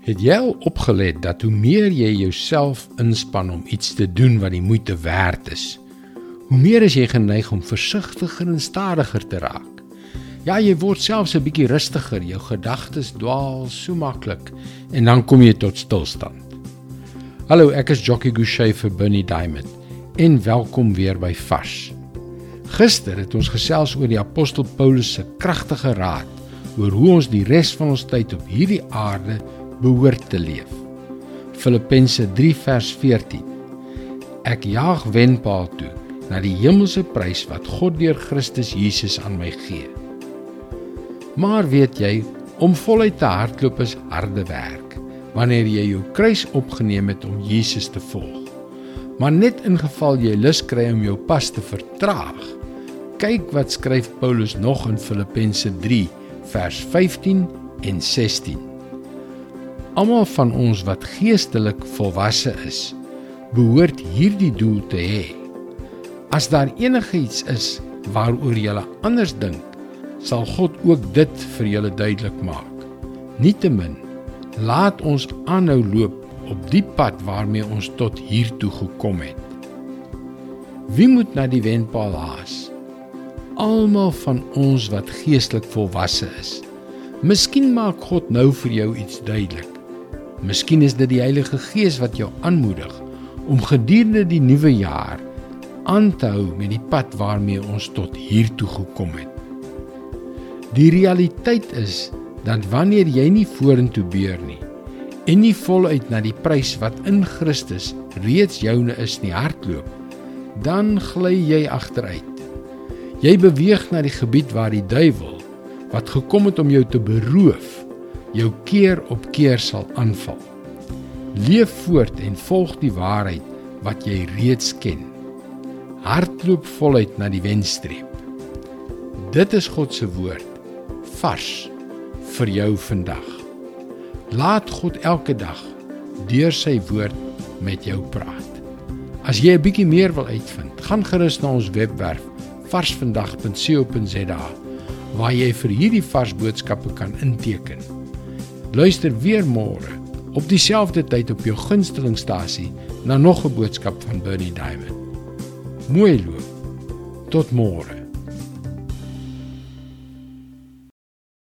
Het jy al opgelet dat hoe meer jy jouself inspann om iets te doen wat die moeite werd is, hoe meer is jy geneig om versigtiger en stadiger te raak? Ja, jy word selfs 'n bietjie rustiger, jou gedagtes dwaal so maklik en dan kom jy tot stilstand. Hallo, ek is Jockey Gouchee vir Bernie Diamond en welkom weer by Vars. Gister het ons gesels oor die apostel Paulus se kragtige raad oor hoe ons die res van ons tyd op hierdie aarde behoort te leef. Filippense 3 vers 14. Ek jaag wenpaal toe na die hemelse prys wat God deur Christus Jesus aan my gee. Maar weet jy, om voluit te hardloop is harde werk wanneer jy jou kruis opgeneem het om Jesus te volg. Maar net in geval jy lus kry om jou pas te vertraag, kyk wat skryf Paulus nog in Filippense 3 vers 15 en 16. Almal van ons wat geestelik volwasse is, behoort hierdie doel te hê. As daar enigiets is waaroor jy anders dink, sal God ook dit vir julle duidelik maak. Nietemin, laat ons aanhou loop op die pad waarmee ons tot hier toe gekom het. Wie moet na die wenpaal haas? Almal van ons wat geestelik volwasse is. Miskien maak God nou vir jou iets duidelik. Miskien is dit die Heilige Gees wat jou aanmoedig om gedurende die nuwe jaar aan te hou met die pad waarmee ons tot hier toe gekom het. Die realiteit is dat wanneer jy nie vorentoe beur nie en nie voluit na die prys wat in Christus reeds joune is nie hardloop, dan gly jy agteruit. Jy beweeg na die gebied waar die duiwel wat gekom het om jou te beroof jou keer op keer sal aanval. Leef voort en volg die waarheid wat jy reeds ken. Hardloop voluit na die wenstreep. Dit is God se woord vars vir jou vandag. Laat God elke dag deur sy woord met jou praat. As jy 'n bietjie meer wil uitvind, gaan gerus na ons webwerf varsvandag.co.za waar jy vir hierdie vars boodskappe kan inteken. Luister weer môre op dieselfde tyd op jou gunstelingstasie na nog 'n boodskap van Bernie Diamond. Mooi loop. Tot môre.